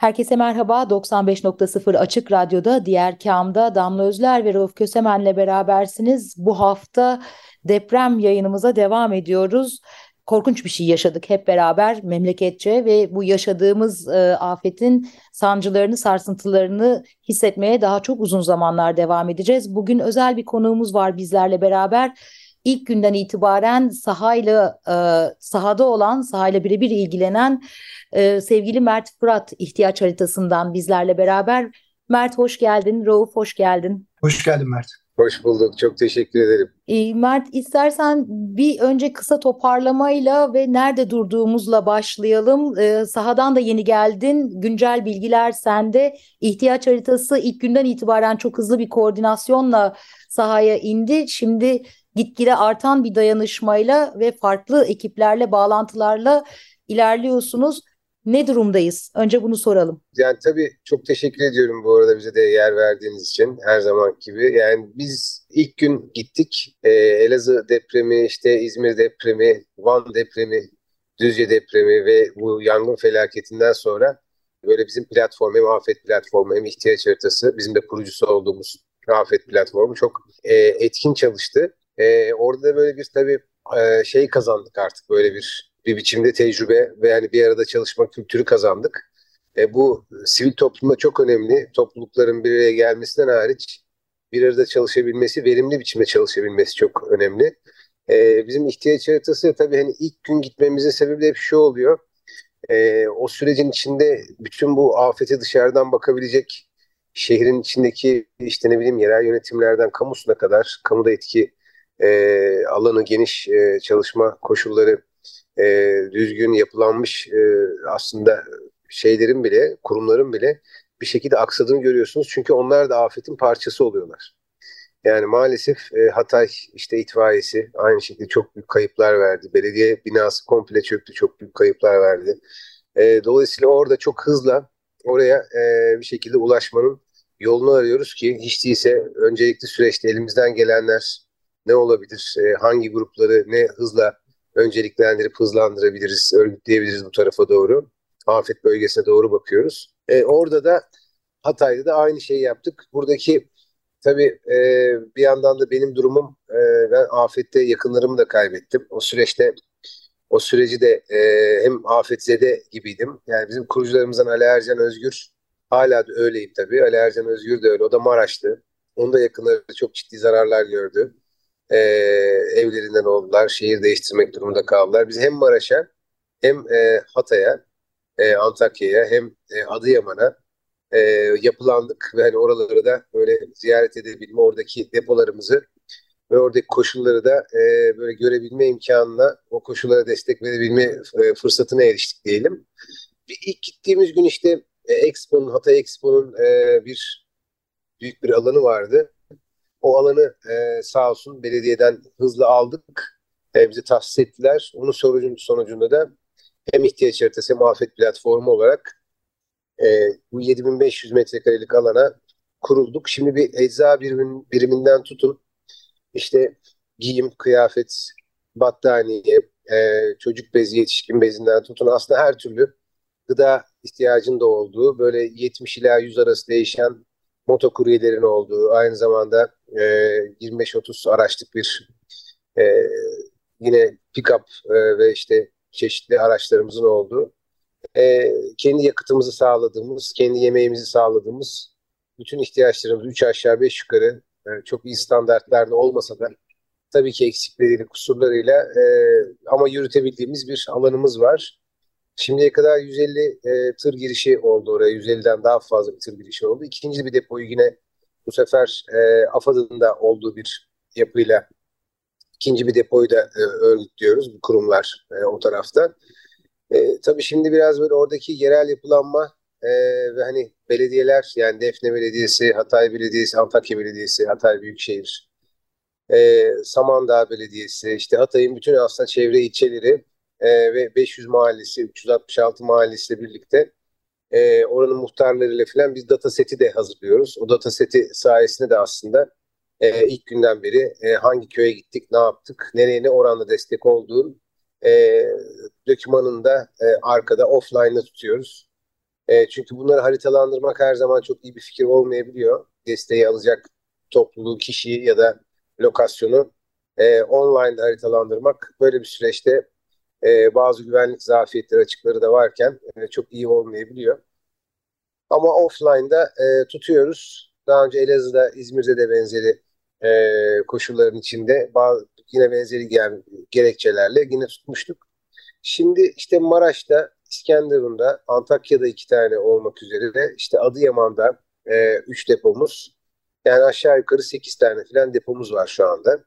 Herkese merhaba. 95.0 Açık Radyo'da Diğer Kam'da Damla Özler ve Rauf Kösemen'le berabersiniz. Bu hafta deprem yayınımıza devam ediyoruz. Korkunç bir şey yaşadık hep beraber memleketçe ve bu yaşadığımız e, afetin sancılarını, sarsıntılarını hissetmeye daha çok uzun zamanlar devam edeceğiz. Bugün özel bir konuğumuz var bizlerle beraber ilk günden itibaren sahayla e, sahada olan, sahayla birebir ilgilenen e, sevgili Mert Fırat ihtiyaç haritasından bizlerle beraber. Mert hoş geldin, Rauf hoş geldin. Hoş geldin Mert. Hoş bulduk. Çok teşekkür ederim. E, Mert istersen bir önce kısa toparlamayla ve nerede durduğumuzla başlayalım. E, sahadan da yeni geldin. Güncel bilgiler sende. İhtiyaç haritası ilk günden itibaren çok hızlı bir koordinasyonla sahaya indi. Şimdi gitgide artan bir dayanışmayla ve farklı ekiplerle, bağlantılarla ilerliyorsunuz. Ne durumdayız? Önce bunu soralım. Yani tabii çok teşekkür ediyorum bu arada bize de yer verdiğiniz için her zaman gibi. Yani biz ilk gün gittik. Ee, Elazığ depremi, işte İzmir depremi, Van depremi, Düzce depremi ve bu yangın felaketinden sonra böyle bizim platform hem afet platformu hem ihtiyaç haritası bizim de kurucusu olduğumuz afet platformu çok e, etkin çalıştı. E, orada da böyle bir tabii e, şey kazandık artık böyle bir bir biçimde tecrübe ve yani bir arada çalışma kültürü kazandık. E, bu sivil toplumda çok önemli. Toplulukların bir araya gelmesinden hariç bir arada çalışabilmesi, verimli biçimde çalışabilmesi çok önemli. E, bizim ihtiyaç haritası tabii hani ilk gün gitmemizin sebebi de hep şu oluyor. E, o sürecin içinde bütün bu afete dışarıdan bakabilecek şehrin içindeki işte ne bileyim yerel yönetimlerden kamusuna kadar kamuda etki e, alanı geniş e, çalışma koşulları e, düzgün yapılanmış e, aslında şeylerin bile kurumların bile bir şekilde aksadığını görüyorsunuz. Çünkü onlar da afetin parçası oluyorlar. Yani maalesef e, Hatay işte itfaiyesi aynı şekilde çok büyük kayıplar verdi. Belediye binası komple çöktü, çok büyük kayıplar verdi. E, dolayısıyla orada çok hızla oraya e, bir şekilde ulaşmanın yolunu arıyoruz ki hiç değilse öncelikli süreçte elimizden gelenler ne olabilir, e, hangi grupları ne hızla önceliklendirip hızlandırabiliriz, örgütleyebiliriz bu tarafa doğru. Afet bölgesine doğru bakıyoruz. E, orada da Hatay'da da aynı şeyi yaptık. Buradaki tabii e, bir yandan da benim durumum e, ben afette yakınlarımı da kaybettim. O süreçte o süreci de e, hem afetzede gibiydim. Yani bizim kurucularımızdan Ali Ercan Özgür hala da öyleyim tabii. Ali Ercan Özgür de öyle. O da Maraş'tı. Onun da yakınları çok ciddi zararlar gördü e, evlerinden oldular. Şehir değiştirmek durumunda kaldılar. Biz hem Maraş'a hem e, Hatay'a, e, Antakya'ya hem e, Adıyaman'a e, yapılandık ve hani oraları da böyle ziyaret edebilme, oradaki depolarımızı ve oradaki koşulları da e, böyle görebilme imkanına, o koşullara destek verebilme e, fırsatına eriştik diyelim. Bir, ilk gittiğimiz gün işte e, Expo'nun, Hatay Expo'nun e, bir büyük bir alanı vardı. O alanı e, sağ olsun belediyeden hızlı aldık. E, bize tahsis ettiler. Onun sonucun, sonucunda da hem ihtiyaç haritası hem afet platformu olarak e, bu 7500 metrekarelik alana kurulduk. Şimdi bir ecza birimin, biriminden tutun işte giyim, kıyafet, battaniye, e, çocuk bezi, yetişkin bezinden tutun aslında her türlü gıda ihtiyacın da olduğu böyle 70 ila 100 arası değişen motokuryelerin olduğu, aynı zamanda e, 25-30 araçlık bir e, yine pick-up e, ve işte çeşitli araçlarımızın olduğu, e, kendi yakıtımızı sağladığımız, kendi yemeğimizi sağladığımız bütün ihtiyaçlarımız 3 aşağı 5 yukarı e, çok iyi standartlarda olmasa da tabii ki eksikleriyle, kusurlarıyla e, ama yürütebildiğimiz bir alanımız var. Şimdiye kadar 150 e, tır girişi oldu oraya. 150'den daha fazla bir tır girişi oldu. İkinci bir depoyu yine bu sefer e, AFAD'ın da olduğu bir yapıyla ikinci bir depoyu da e, örgütlüyoruz bu kurumlar e, o tarafta. E, tabii şimdi biraz böyle oradaki yerel yapılanma e, ve hani belediyeler yani Defne Belediyesi, Hatay Belediyesi, Antakya Belediyesi, Hatay Büyükşehir, e, Samandağ Belediyesi, işte Hatay'ın bütün aslında çevre ilçeleri e, ve 500 mahallesi, 366 mahallesiyle birlikte e, oranın muhtarlarıyla falan biz data seti de hazırlıyoruz. O data seti sayesinde de aslında e, ilk günden beri e, hangi köye gittik, ne yaptık, nereye ne oranda destek olduğu e, dokümanında e, arkada offline'da tutuyoruz. E, çünkü bunları haritalandırmak her zaman çok iyi bir fikir olmayabiliyor. Desteği alacak topluluğu, kişiyi ya da lokasyonu e, online haritalandırmak böyle bir süreçte e, bazı güvenlik zafiyetleri açıkları da varken e, çok iyi olmayabiliyor. Ama offline'da e, tutuyoruz. Daha önce Elazığ'da, İzmir'de de benzeri e, koşulların içinde bazı, yine benzeri yani gerekçelerle yine tutmuştuk. Şimdi işte Maraş'ta, İskenderun'da, Antakya'da iki tane olmak üzere de işte Adıyaman'da e, üç depomuz. Yani aşağı yukarı sekiz tane falan depomuz var şu anda.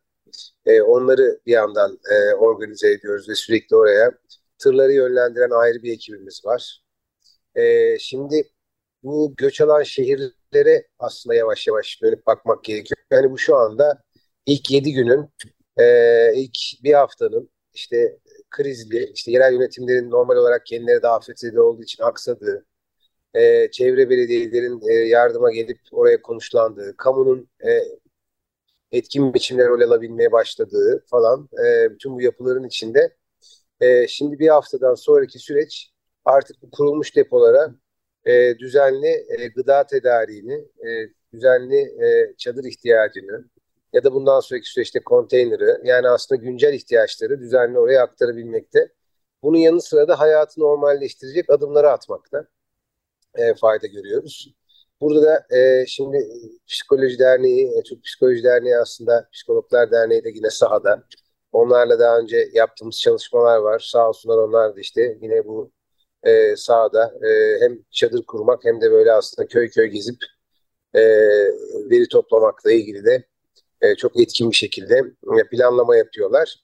E, onları bir yandan e, organize ediyoruz ve sürekli oraya tırları yönlendiren ayrı bir ekibimiz var. E, şimdi bu göç alan şehirlere aslında yavaş yavaş dönüp bakmak gerekiyor. Yani bu şu anda ilk yedi günün, e, ilk bir haftanın işte krizli, işte yerel yönetimlerin normal olarak kendileri de afetzede olduğu için aksadığı, e, çevre belediyelerin e, yardıma gelip oraya konuşlandığı, kamunun e, etkin biçimde rol alabilmeye başladığı falan e, bütün bu yapıların içinde e, şimdi bir haftadan sonraki süreç artık bu kurulmuş depolara e, düzenli e, gıda tedariğini, e, düzenli e, çadır ihtiyacını ya da bundan sonraki süreçte konteyneri yani aslında güncel ihtiyaçları düzenli oraya aktarabilmekte. Bunun yanı sıra da hayatı normalleştirecek adımları atmakta e, fayda görüyoruz. Burada da e, şimdi Psikoloji Derneği, e, Türk Psikoloji Derneği aslında Psikologlar Derneği de yine sahada. Onlarla daha önce yaptığımız çalışmalar var. Sağ olsunlar onlar da işte yine bu e, sahada e, hem çadır kurmak hem de böyle aslında köy köy gezip e, veri toplamakla ilgili de e, çok etkin bir şekilde e, planlama yapıyorlar.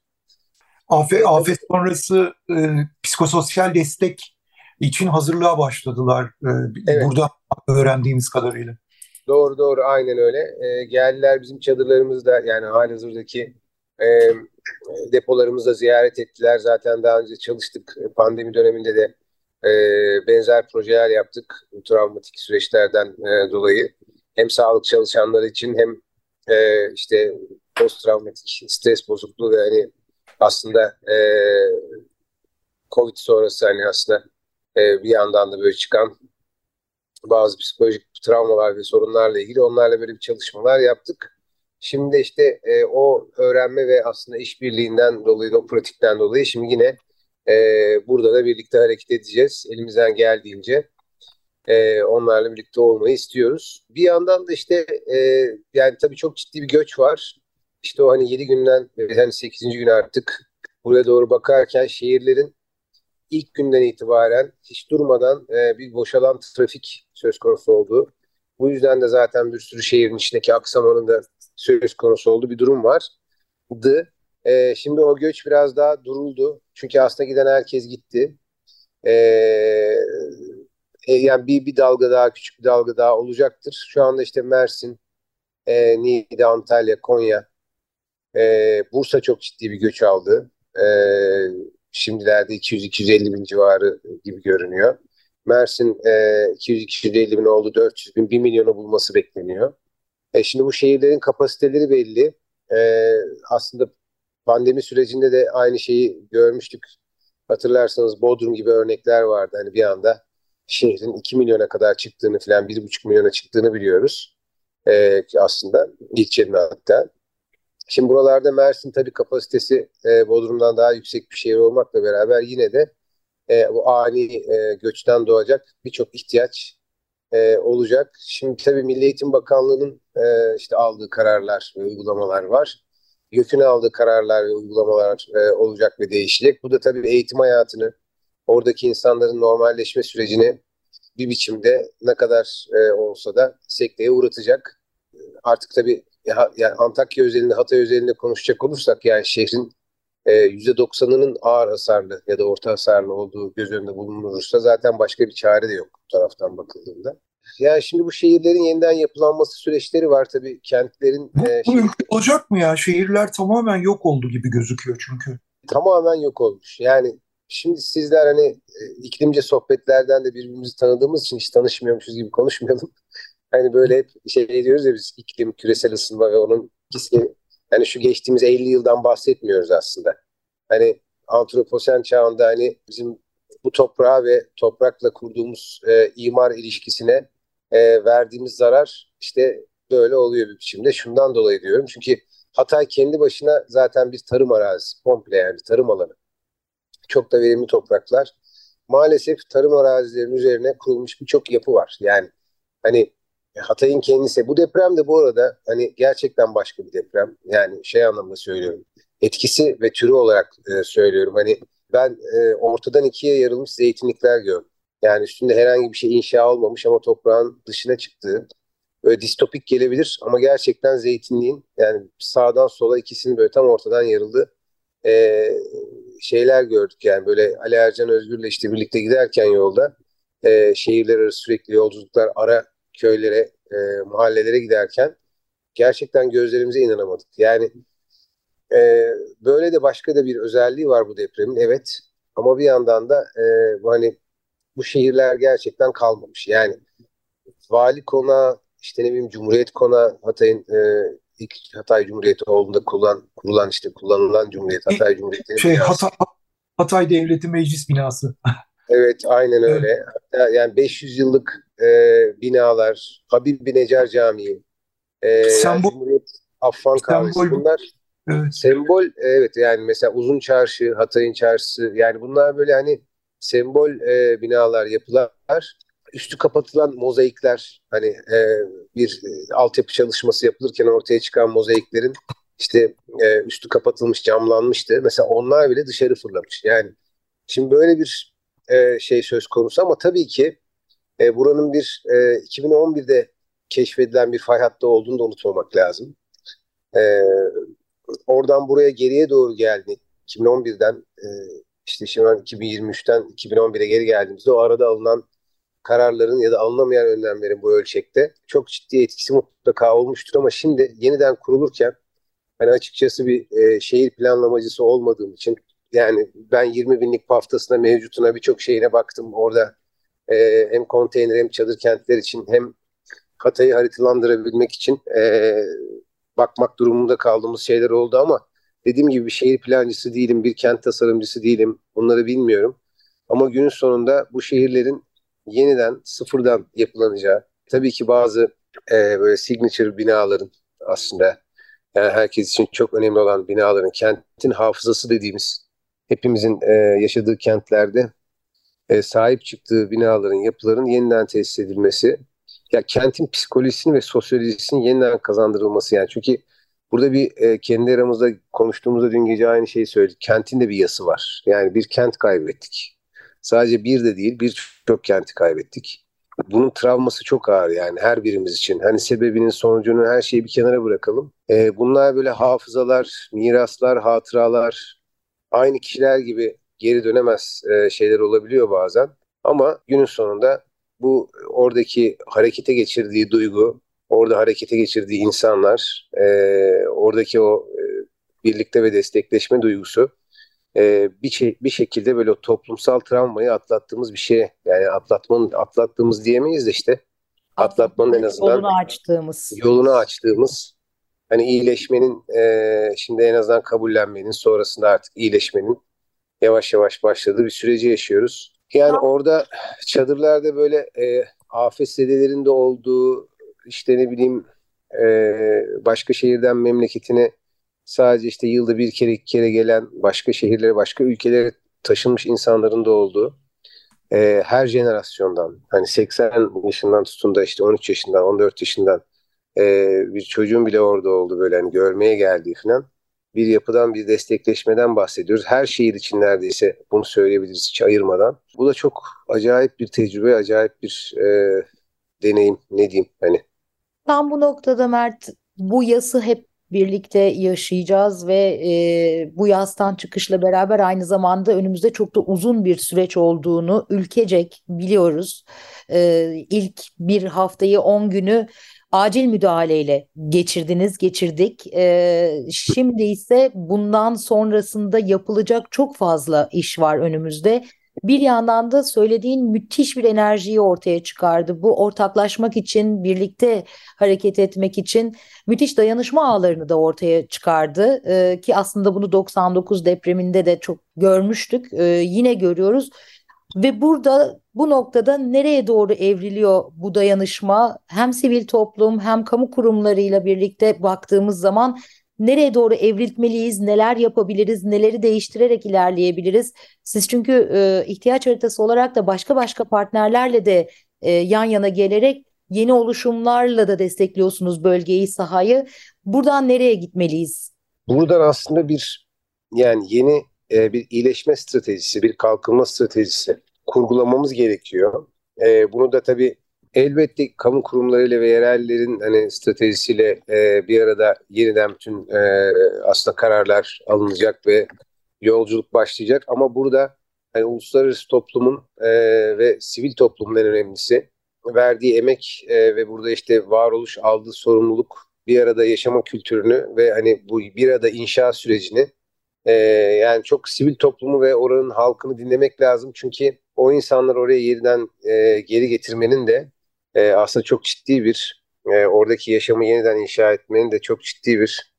Afet, afet sonrası e, psikososyal destek için hazırlığa başladılar. E, evet. Burada öğrendiğimiz kadarıyla. Doğru doğru aynen öyle. E, geldiler bizim çadırlarımızda yani halihazırdaki e, depolarımızda ziyaret ettiler. Zaten daha önce çalıştık pandemi döneminde de e, benzer projeler yaptık travmatik süreçlerden e, dolayı. Hem sağlık çalışanları için hem e, işte post travmatik stres bozukluğu ve hani aslında e, Covid sonrası hani aslında e, bir yandan da böyle çıkan bazı psikolojik travmalar ve sorunlarla ilgili onlarla böyle bir çalışmalar yaptık. Şimdi işte e, o öğrenme ve aslında işbirliğinden dolayı, o pratikten dolayı şimdi yine e, burada da birlikte hareket edeceğiz. Elimizden geldiğince e, onlarla birlikte olmayı istiyoruz. Bir yandan da işte e, yani tabii çok ciddi bir göç var. İşte o hani 7 günden hani 8. gün artık buraya doğru bakarken şehirlerin ilk günden itibaren hiç durmadan e, bir boşalan trafik söz konusu oldu. Bu yüzden de zaten bir sürü şehrin içindeki aksamanın da söz konusu olduğu bir durum vardı. E, şimdi o göç biraz daha duruldu. Çünkü aslında giden herkes gitti. E, e, yani bir, bir dalga daha, küçük bir dalga daha olacaktır. Şu anda işte Mersin, e, Niğde, Antalya, Konya, e, Bursa çok ciddi bir göç aldı. E, şimdilerde 200-250 bin civarı gibi görünüyor. Mersin e, 200-250 bin oldu, 400 bin, 1 milyonu bulması bekleniyor. E, şimdi bu şehirlerin kapasiteleri belli. E, aslında pandemi sürecinde de aynı şeyi görmüştük. Hatırlarsanız Bodrum gibi örnekler vardı. Hani bir anda şehrin 2 milyona kadar çıktığını falan 1,5 milyona çıktığını biliyoruz. E, aslında ilçenin hatta. Şimdi buralarda Mersin tabii kapasitesi e, Bodrum'dan daha yüksek bir şehir olmakla beraber yine de e, bu ani e, göçten doğacak birçok ihtiyaç e, olacak. Şimdi tabii Milli Eğitim Bakanlığı'nın e, işte aldığı kararlar ve uygulamalar var. YÖK'ün aldığı kararlar ve uygulamalar e, olacak ve değişecek. Bu da tabii eğitim hayatını, oradaki insanların normalleşme sürecini bir biçimde ne kadar e, olsa da sekteye uğratacak. Artık tabii yani Antakya özelinde, Hatay özelinde konuşacak olursak yani şehrin %90'ının ağır hasarlı ya da orta hasarlı olduğu göz önünde bulunursa zaten başka bir çare de yok bu taraftan bakıldığında. Yani şimdi bu şehirlerin yeniden yapılanması süreçleri var tabii kentlerin. Bu, e, bu şey... olacak mı ya? Şehirler tamamen yok oldu gibi gözüküyor çünkü. Tamamen yok olmuş. Yani şimdi sizler hani e, iklimce sohbetlerden de birbirimizi tanıdığımız için hiç tanışmıyormuşuz gibi konuşmayalım. Hani böyle hep şey diyoruz ya biz iklim, küresel ısınma ve onun yani şu geçtiğimiz 50 yıldan bahsetmiyoruz aslında. Hani antroposen çağında hani bizim bu toprağa ve toprakla kurduğumuz e, imar ilişkisine e, verdiğimiz zarar işte böyle oluyor bir biçimde. Şundan dolayı diyorum çünkü Hatay kendi başına zaten bir tarım arazisi, komple yani tarım alanı. Çok da verimli topraklar. Maalesef tarım arazilerinin üzerine kurulmuş birçok yapı var. Yani hani Hatay'ın kendisi, bu deprem de bu arada hani gerçekten başka bir deprem. Yani şey anlamda söylüyorum. Etkisi ve türü olarak e, söylüyorum. Hani ben e, ortadan ikiye yarılmış zeytinlikler gördüm. Yani üstünde herhangi bir şey inşa olmamış ama toprağın dışına çıktığı. Böyle distopik gelebilir ama gerçekten zeytinliğin yani sağdan sola ikisini böyle tam ortadan yarıldı. E, şeyler gördük yani böyle Ali Ercan Özgür'le işte birlikte giderken yolda e, şehirler arası sürekli yolculuklar ara köylere, e, mahallelere giderken gerçekten gözlerimize inanamadık. Yani e, böyle de başka da bir özelliği var bu depremin. Evet ama bir yandan da e, bu hani bu şehirler gerçekten kalmamış. Yani vali kona işte ne bileyim Cumhuriyet kona Hatay'ın e, ilk Hatay Cumhuriyeti olduğunda kurulan, kurulan işte kullanılan Cumhuriyet Hatay Cumhuriyeti. Şey Hatay, Hatay Devleti Meclis binası. evet aynen öyle. Hatta yani 500 yıllık e, binalar, Habib bin Necar Camii, e, sembol, yani Cumhuriyet Affan Kahvesi bunlar evet. sembol evet yani mesela Uzun Çarşı, Hatay'ın Çarşısı yani bunlar böyle hani sembol e, binalar, yapılar üstü kapatılan mozaikler hani e, bir e, altyapı çalışması yapılırken ortaya çıkan mozaiklerin işte e, üstü kapatılmış camlanmıştı. Mesela onlar bile dışarı fırlamış. Yani şimdi böyle bir e, şey söz konusu ama tabii ki e, buranın bir e, 2011'de keşfedilen bir fay hattı olduğunu da unutmamak lazım. E, oradan buraya geriye doğru geldi. 2011'den e, işte şimdi 2023'ten 2011'e geri geldiğimizde o arada alınan kararların ya da alınamayan önlemlerin bu ölçekte çok ciddi etkisi mutlaka olmuştur ama şimdi yeniden kurulurken hani açıkçası bir e, şehir planlamacısı olmadığım için yani ben 20 binlik haftasına mevcutuna birçok şehire baktım. Orada e, hem konteyner hem çadır kentler için hem Hatay'ı haritalandırabilmek için e, bakmak durumunda kaldığımız şeyler oldu ama dediğim gibi bir şehir plancısı değilim, bir kent tasarımcısı değilim. Bunları bilmiyorum. Ama günün sonunda bu şehirlerin yeniden sıfırdan yapılanacağı, tabii ki bazı e, böyle signature binaların aslında yani herkes için çok önemli olan binaların kentin hafızası dediğimiz hepimizin e, yaşadığı kentlerde e, sahip çıktığı binaların, yapıların yeniden tesis edilmesi, ya kentin psikolojisini ve sosyolojisini yeniden kazandırılması yani. Çünkü burada bir e, kendi aramızda konuştuğumuzda dün gece aynı şeyi söyledik. Kentin de bir yası var. Yani bir kent kaybettik. Sadece bir de değil birçok kenti kaybettik. Bunun travması çok ağır yani her birimiz için. Hani sebebinin sonucunu her şeyi bir kenara bırakalım. E, bunlar böyle hafızalar, miraslar, hatıralar aynı kişiler gibi geri dönemez e, şeyler olabiliyor bazen. Ama günün sonunda bu oradaki harekete geçirdiği duygu, orada harekete geçirdiği insanlar, e, oradaki o e, birlikte ve destekleşme duygusu e, bir şey, bir şekilde böyle toplumsal travmayı atlattığımız bir şey. Yani atlatmanın atlattığımız diyemeyiz de işte atlatmanın en azından yolunu açtığımız yolunu açtığımız hani iyileşmenin e, şimdi en azından kabullenmenin sonrasında artık iyileşmenin yavaş yavaş başladığı bir süreci yaşıyoruz. Yani orada çadırlarda böyle e, afet zedelerinde olduğu işte ne bileyim e, başka şehirden memleketine sadece işte yılda bir kere iki kere gelen başka şehirlere başka ülkelere taşınmış insanların da olduğu e, her jenerasyondan hani 80 yaşından tutun da işte 13 yaşından 14 yaşından e, bir çocuğun bile orada oldu böyle hani görmeye geldiği falan bir yapıdan bir destekleşmeden bahsediyoruz. Her şehir için neredeyse bunu söyleyebiliriz hiç ayırmadan. Bu da çok acayip bir tecrübe, acayip bir e, deneyim ne diyeyim hani. Tam bu noktada Mert bu yası hep birlikte yaşayacağız ve e, bu yastan çıkışla beraber aynı zamanda önümüzde çok da uzun bir süreç olduğunu ülkecek biliyoruz. E, ilk bir haftayı 10 günü acil müdahaleyle geçirdiniz, geçirdik. E, şimdi ise bundan sonrasında yapılacak çok fazla iş var önümüzde. Bir yandan da söylediğin müthiş bir enerjiyi ortaya çıkardı. Bu ortaklaşmak için, birlikte hareket etmek için müthiş dayanışma ağlarını da ortaya çıkardı. Ee, ki aslında bunu 99 depreminde de çok görmüştük. Ee, yine görüyoruz. Ve burada bu noktada nereye doğru evriliyor bu dayanışma? Hem sivil toplum hem kamu kurumlarıyla birlikte baktığımız zaman nereye doğru evrilmeliyiz, neler yapabiliriz, neleri değiştirerek ilerleyebiliriz? Siz çünkü e, ihtiyaç haritası olarak da başka başka partnerlerle de e, yan yana gelerek yeni oluşumlarla da destekliyorsunuz bölgeyi, sahayı. Buradan nereye gitmeliyiz? Buradan aslında bir yani yeni e, bir iyileşme stratejisi, bir kalkınma stratejisi kurgulamamız gerekiyor. E, bunu da tabii elbette kamu kurumlarıyla ve yerellerin hani stratejisiyle e, bir arada yeniden bütün e, aslında kararlar alınacak ve yolculuk başlayacak. Ama burada hani uluslararası toplumun e, ve sivil toplumun en önemlisi verdiği emek e, ve burada işte varoluş aldığı sorumluluk bir arada yaşama kültürünü ve hani bu bir arada inşa sürecini e, yani çok sivil toplumu ve oranın halkını dinlemek lazım. Çünkü o insanlar oraya yeniden e, geri getirmenin de e, aslında çok ciddi bir e, oradaki yaşamı yeniden inşa etmenin de çok ciddi bir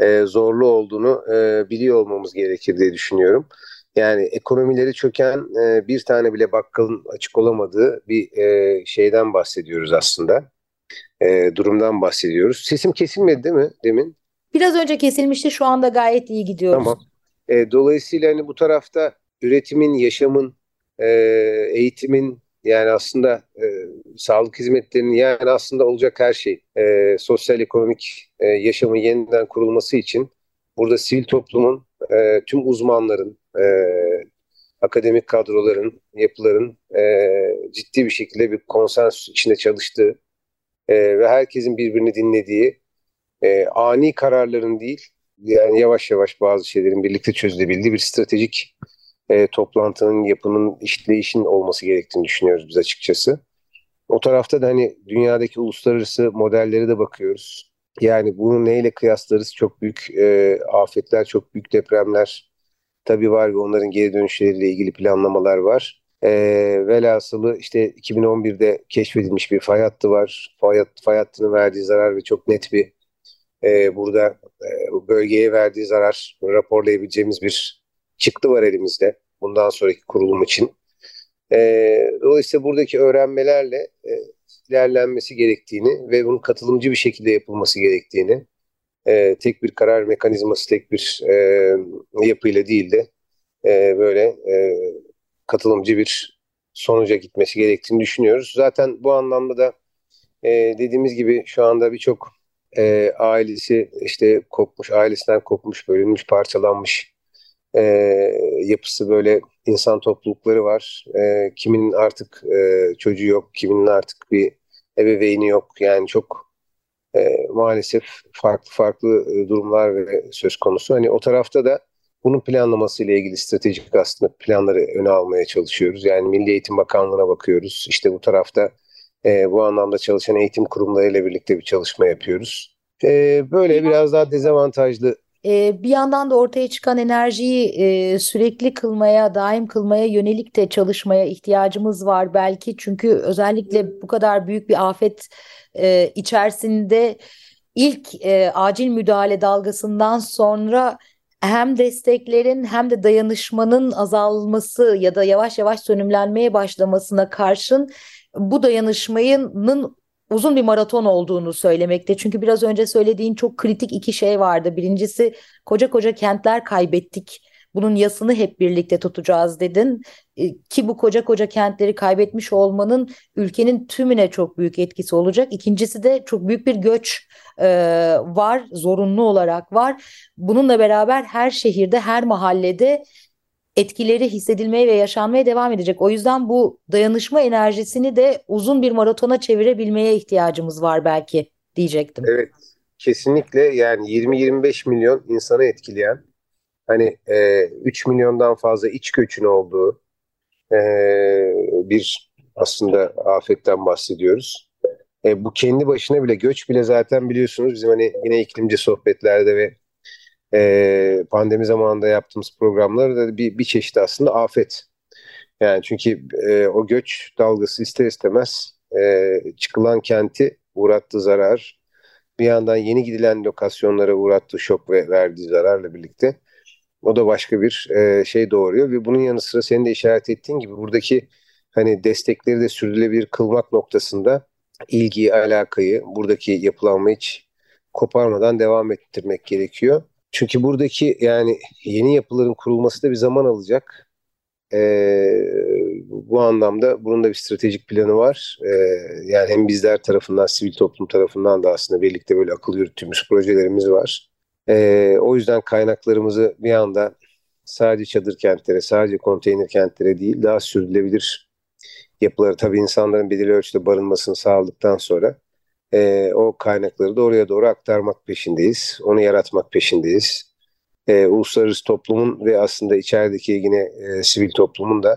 e, zorlu olduğunu e, biliyor olmamız gerekir diye düşünüyorum. Yani ekonomileri çöken e, bir tane bile bakkalın açık olamadığı bir e, şeyden bahsediyoruz aslında. E, durumdan bahsediyoruz. Sesim kesilmedi değil mi demin? Biraz önce kesilmişti şu anda gayet iyi gidiyoruz. Tamam. E, dolayısıyla hani bu tarafta üretimin, yaşamın, e, eğitimin, yani aslında e, sağlık hizmetlerinin yani aslında olacak her şey e, sosyal ekonomik e, yaşamın yeniden kurulması için burada sivil toplumun e, tüm uzmanların e, akademik kadroların yapıların e, ciddi bir şekilde bir konsensüs içinde çalıştığı e, ve herkesin birbirini dinlediği e, ani kararların değil yani yavaş yavaş bazı şeylerin birlikte çözülebildiği bir stratejik e, toplantının, yapının, işleyişin olması gerektiğini düşünüyoruz biz açıkçası. O tarafta da hani dünyadaki uluslararası modelleri de bakıyoruz. Yani bunu neyle kıyaslarız? Çok büyük e, afetler, çok büyük depremler tabii var ve onların geri dönüşleriyle ilgili planlamalar var. E, velhasılı işte 2011'de keşfedilmiş bir fay hattı var. Fay, fay hattının verdiği zarar ve çok net bir e, burada e, bölgeye verdiği zarar raporlayabileceğimiz bir çıktı var elimizde bundan sonraki kurulum için. E, dolayısıyla buradaki öğrenmelerle e, ilerlenmesi gerektiğini ve bunun katılımcı bir şekilde yapılması gerektiğini, e, tek bir karar mekanizması, tek bir e, yapıyla değil de e, böyle e, katılımcı bir sonuca gitmesi gerektiğini düşünüyoruz. Zaten bu anlamda da e, dediğimiz gibi şu anda birçok e, ailesi işte kopmuş, ailesinden kopmuş, bölünmüş, parçalanmış e, yapısı böyle insan toplulukları var. E, kiminin artık e, çocuğu yok, kiminin artık bir ebeveyni yok. Yani çok e, maalesef farklı farklı e, durumlar ve söz konusu. Hani o tarafta da bunun planlaması ile ilgili stratejik aslında planları öne almaya çalışıyoruz. Yani Milli Eğitim Bakanlığı'na bakıyoruz. İşte bu tarafta e, bu anlamda çalışan eğitim kurumlarıyla birlikte bir çalışma yapıyoruz. E, böyle biraz daha dezavantajlı e, bir yandan da ortaya çıkan enerjiyi e, sürekli kılmaya, daim kılmaya yönelik de çalışmaya ihtiyacımız var belki. Çünkü özellikle bu kadar büyük bir afet e, içerisinde ilk acil müdahale dalgasından sonra hem desteklerin hem de dayanışmanın azalması ya da yavaş yavaş sönümlenmeye başlamasına karşın bu dayanışmanın uzun bir maraton olduğunu söylemekte. Çünkü biraz önce söylediğin çok kritik iki şey vardı. Birincisi koca koca kentler kaybettik. Bunun yasını hep birlikte tutacağız dedin. E, ki bu koca koca kentleri kaybetmiş olmanın ülkenin tümüne çok büyük etkisi olacak. İkincisi de çok büyük bir göç e, var, zorunlu olarak var. Bununla beraber her şehirde, her mahallede etkileri hissedilmeye ve yaşanmaya devam edecek. O yüzden bu dayanışma enerjisini de uzun bir maratona çevirebilmeye ihtiyacımız var belki diyecektim. Evet. kesinlikle yani 20-25 milyon insanı etkileyen hani e, 3 milyondan fazla iç göçün olduğu e, bir aslında afetten bahsediyoruz. E, bu kendi başına bile göç bile zaten biliyorsunuz bizim hani yine iklimci sohbetlerde ve e, pandemi zamanında yaptığımız programlarda bir, bir çeşit aslında afet. Yani çünkü e, o göç dalgası ister istemez e, çıkılan kenti uğrattığı zarar, bir yandan yeni gidilen lokasyonlara uğrattığı şok ve verdiği zararla birlikte o da başka bir e, şey doğuruyor ve bunun yanı sıra senin de işaret ettiğin gibi buradaki hani destekleri de sürdürülebilir kılmak noktasında ilgiyi, alakayı, buradaki yapılanmayı hiç koparmadan devam ettirmek gerekiyor. Çünkü buradaki yani yeni yapıların kurulması da bir zaman alacak. Ee, bu anlamda bunun da bir stratejik planı var. Ee, yani hem bizler tarafından, sivil toplum tarafından da aslında birlikte böyle akıl yürüttüğümüz projelerimiz var. Ee, o yüzden kaynaklarımızı bir anda sadece çadır kentlere, sadece konteyner kentlere değil daha sürdürülebilir yapıları tabii insanların belirli ölçüde barınmasını sağladıktan sonra e, o kaynakları da oraya doğru aktarmak peşindeyiz. Onu yaratmak peşindeyiz. E, uluslararası toplumun ve aslında içerideki yine e, sivil toplumun da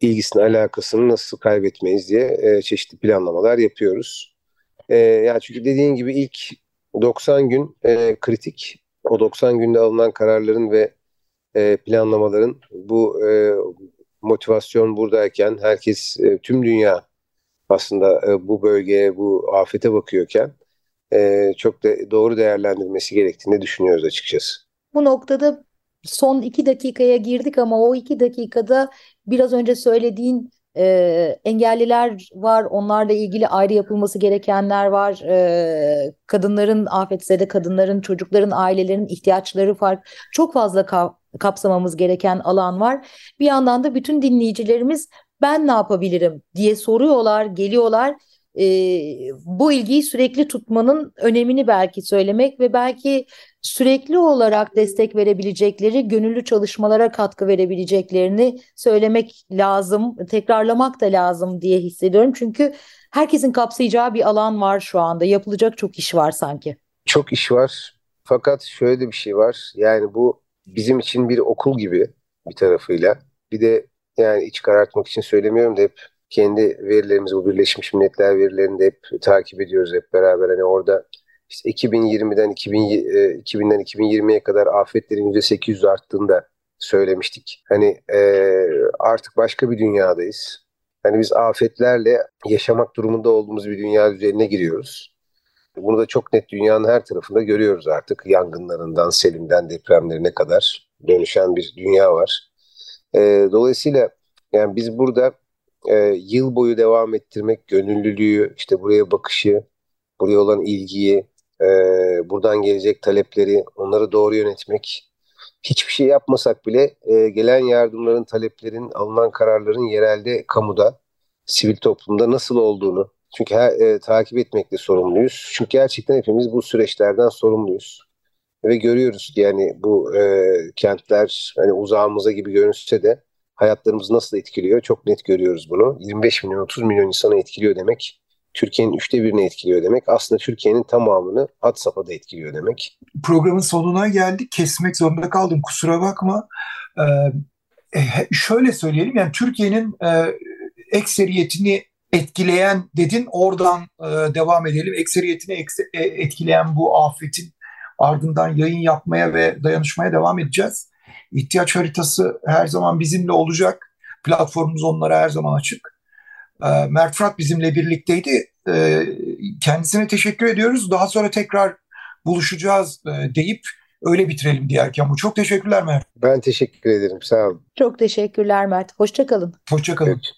ilgisini, alakasını nasıl kaybetmeyiz diye e, çeşitli planlamalar yapıyoruz. E, yani çünkü dediğin gibi ilk 90 gün e, kritik. O 90 günde alınan kararların ve e, planlamaların bu e, motivasyon buradayken herkes e, tüm dünya aslında e, bu bölgeye bu afete bakıyorken e, çok da doğru değerlendirmesi gerektiğini düşünüyoruz açıkçası. Bu noktada son iki dakikaya girdik ama o iki dakikada biraz önce söylediğin e, engelliler var, onlarla ilgili ayrı yapılması gerekenler var. E, kadınların afetzede kadınların, çocukların, ailelerin ihtiyaçları fark. Çok fazla ka kapsamamız gereken alan var. Bir yandan da bütün dinleyicilerimiz ben ne yapabilirim diye soruyorlar, geliyorlar. E, bu ilgiyi sürekli tutmanın önemini belki söylemek ve belki sürekli olarak destek verebilecekleri, gönüllü çalışmalara katkı verebileceklerini söylemek lazım, tekrarlamak da lazım diye hissediyorum. Çünkü herkesin kapsayacağı bir alan var şu anda. Yapılacak çok iş var sanki. Çok iş var. Fakat şöyle bir şey var. Yani bu bizim için bir okul gibi bir tarafıyla. Bir de yani iç karartmak için söylemiyorum da hep kendi verilerimizi bu Birleşmiş Milletler verilerini de hep takip ediyoruz hep beraber. Hani orada işte 2020'den 2000, 2000'den 2020'ye kadar afetlerin %800 arttığında söylemiştik. Hani e, artık başka bir dünyadayız. Hani biz afetlerle yaşamak durumunda olduğumuz bir dünya üzerine giriyoruz. Bunu da çok net dünyanın her tarafında görüyoruz artık. Yangınlarından, selimden, depremlerine kadar dönüşen bir dünya var. E, dolayısıyla yani biz burada e, yıl boyu devam ettirmek, gönüllülüğü, işte buraya bakışı, buraya olan ilgiyi, e, buradan gelecek talepleri, onları doğru yönetmek, hiçbir şey yapmasak bile e, gelen yardımların, taleplerin, alınan kararların yerelde, kamuda, sivil toplumda nasıl olduğunu, çünkü her, e, takip etmekle sorumluyuz. Çünkü gerçekten hepimiz bu süreçlerden sorumluyuz. Ve görüyoruz ki yani bu e, kentler hani uzağımıza gibi görünse de hayatlarımızı nasıl etkiliyor çok net görüyoruz bunu. 25 milyon 30 milyon insanı etkiliyor demek. Türkiye'nin üçte birini etkiliyor demek. Aslında Türkiye'nin tamamını hat safhada etkiliyor demek. Programın sonuna geldik. Kesmek zorunda kaldım. Kusura bakma. Ee, şöyle söyleyelim yani Türkiye'nin e, ekseriyetini etkileyen dedin. Oradan e, devam edelim. Ekseriyetini ekse, e, etkileyen bu afetin ardından yayın yapmaya ve dayanışmaya devam edeceğiz. İhtiyaç haritası her zaman bizimle olacak. Platformumuz onlara her zaman açık. E, Mert Fırat bizimle birlikteydi. E, kendisine teşekkür ediyoruz. Daha sonra tekrar buluşacağız e, deyip öyle bitirelim diğer kamu. Çok teşekkürler Mert. Ben teşekkür ederim. Sağ olun. Çok teşekkürler Mert. Hoşçakalın. Hoşçakalın. Evet.